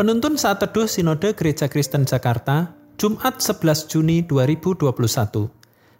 Penuntun saat teduh Sinode Gereja Kristen Jakarta, Jumat 11 Juni 2021.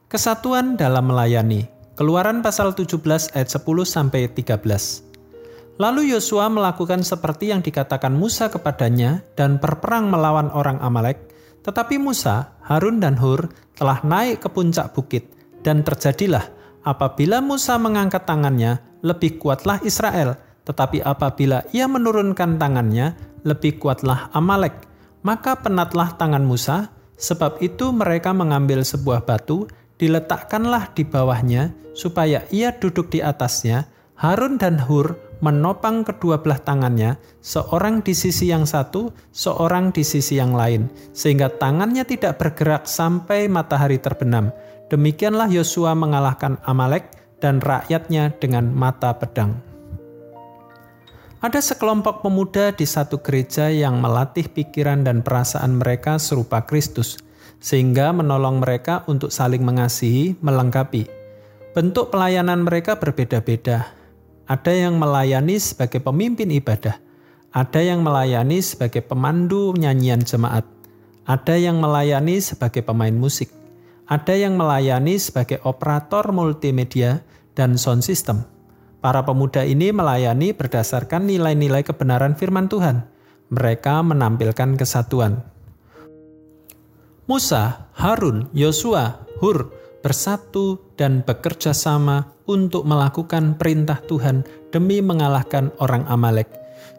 Kesatuan dalam melayani. Keluaran pasal 17 ayat 10 sampai 13. Lalu Yosua melakukan seperti yang dikatakan Musa kepadanya dan berperang melawan orang Amalek, tetapi Musa, Harun dan Hur telah naik ke puncak bukit dan terjadilah apabila Musa mengangkat tangannya, lebih kuatlah Israel, tetapi apabila ia menurunkan tangannya, lebih kuatlah Amalek. Maka penatlah tangan Musa, sebab itu mereka mengambil sebuah batu, diletakkanlah di bawahnya, supaya ia duduk di atasnya. Harun dan Hur menopang kedua belah tangannya, seorang di sisi yang satu, seorang di sisi yang lain, sehingga tangannya tidak bergerak sampai matahari terbenam. Demikianlah Yosua mengalahkan Amalek dan rakyatnya dengan mata pedang. Ada sekelompok pemuda di satu gereja yang melatih pikiran dan perasaan mereka serupa Kristus, sehingga menolong mereka untuk saling mengasihi, melengkapi. Bentuk pelayanan mereka berbeda-beda. Ada yang melayani sebagai pemimpin ibadah, ada yang melayani sebagai pemandu nyanyian jemaat, ada yang melayani sebagai pemain musik, ada yang melayani sebagai operator multimedia dan sound system Para pemuda ini melayani berdasarkan nilai-nilai kebenaran firman Tuhan. Mereka menampilkan kesatuan. Musa, Harun, Yosua, Hur bersatu dan bekerja sama untuk melakukan perintah Tuhan demi mengalahkan orang Amalek.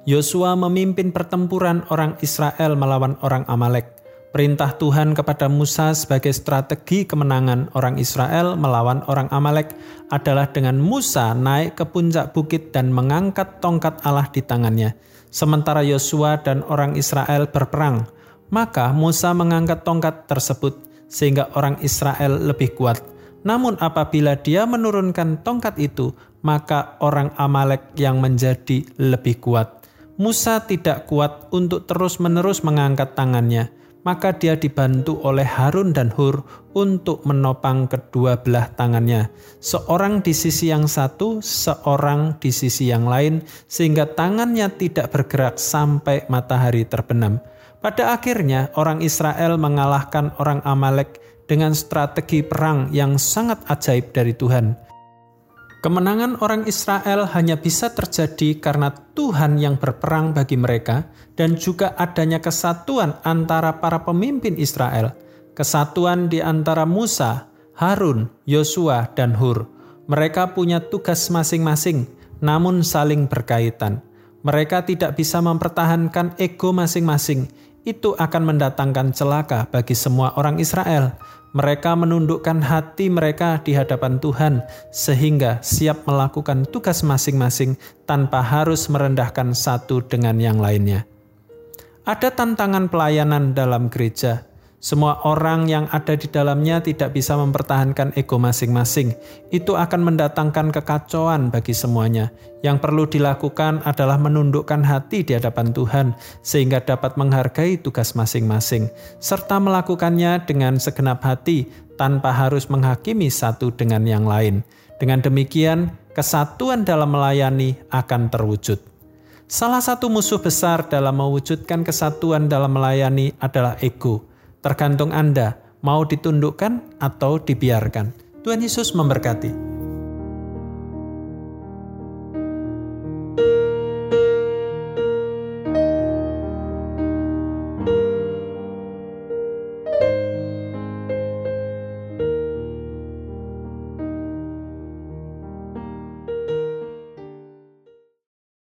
Yosua memimpin pertempuran orang Israel melawan orang Amalek. Perintah Tuhan kepada Musa sebagai strategi kemenangan orang Israel melawan orang Amalek adalah dengan Musa naik ke puncak bukit dan mengangkat tongkat Allah di tangannya, sementara Yosua dan orang Israel berperang. Maka Musa mengangkat tongkat tersebut sehingga orang Israel lebih kuat. Namun apabila dia menurunkan tongkat itu, maka orang Amalek yang menjadi lebih kuat. Musa tidak kuat untuk terus-menerus mengangkat tangannya maka dia dibantu oleh Harun dan Hur untuk menopang kedua belah tangannya, seorang di sisi yang satu, seorang di sisi yang lain, sehingga tangannya tidak bergerak sampai matahari terbenam. Pada akhirnya, orang Israel mengalahkan orang Amalek dengan strategi perang yang sangat ajaib dari Tuhan. Kemenangan orang Israel hanya bisa terjadi karena Tuhan yang berperang bagi mereka dan juga adanya kesatuan antara para pemimpin Israel, kesatuan di antara Musa, Harun, Yosua, dan Hur. Mereka punya tugas masing-masing, namun saling berkaitan. Mereka tidak bisa mempertahankan ego masing-masing. Itu akan mendatangkan celaka bagi semua orang Israel mereka menundukkan hati mereka di hadapan Tuhan, sehingga siap melakukan tugas masing-masing tanpa harus merendahkan satu dengan yang lainnya. Ada tantangan pelayanan dalam gereja, semua orang yang ada di dalamnya tidak bisa mempertahankan ego masing-masing. Itu akan mendatangkan kekacauan bagi semuanya. Yang perlu dilakukan adalah menundukkan hati di hadapan Tuhan, sehingga dapat menghargai tugas masing-masing, serta melakukannya dengan segenap hati tanpa harus menghakimi satu dengan yang lain. Dengan demikian, kesatuan dalam melayani akan terwujud. Salah satu musuh besar dalam mewujudkan kesatuan dalam melayani adalah ego Tergantung Anda mau ditundukkan atau dibiarkan. Tuhan Yesus memberkati.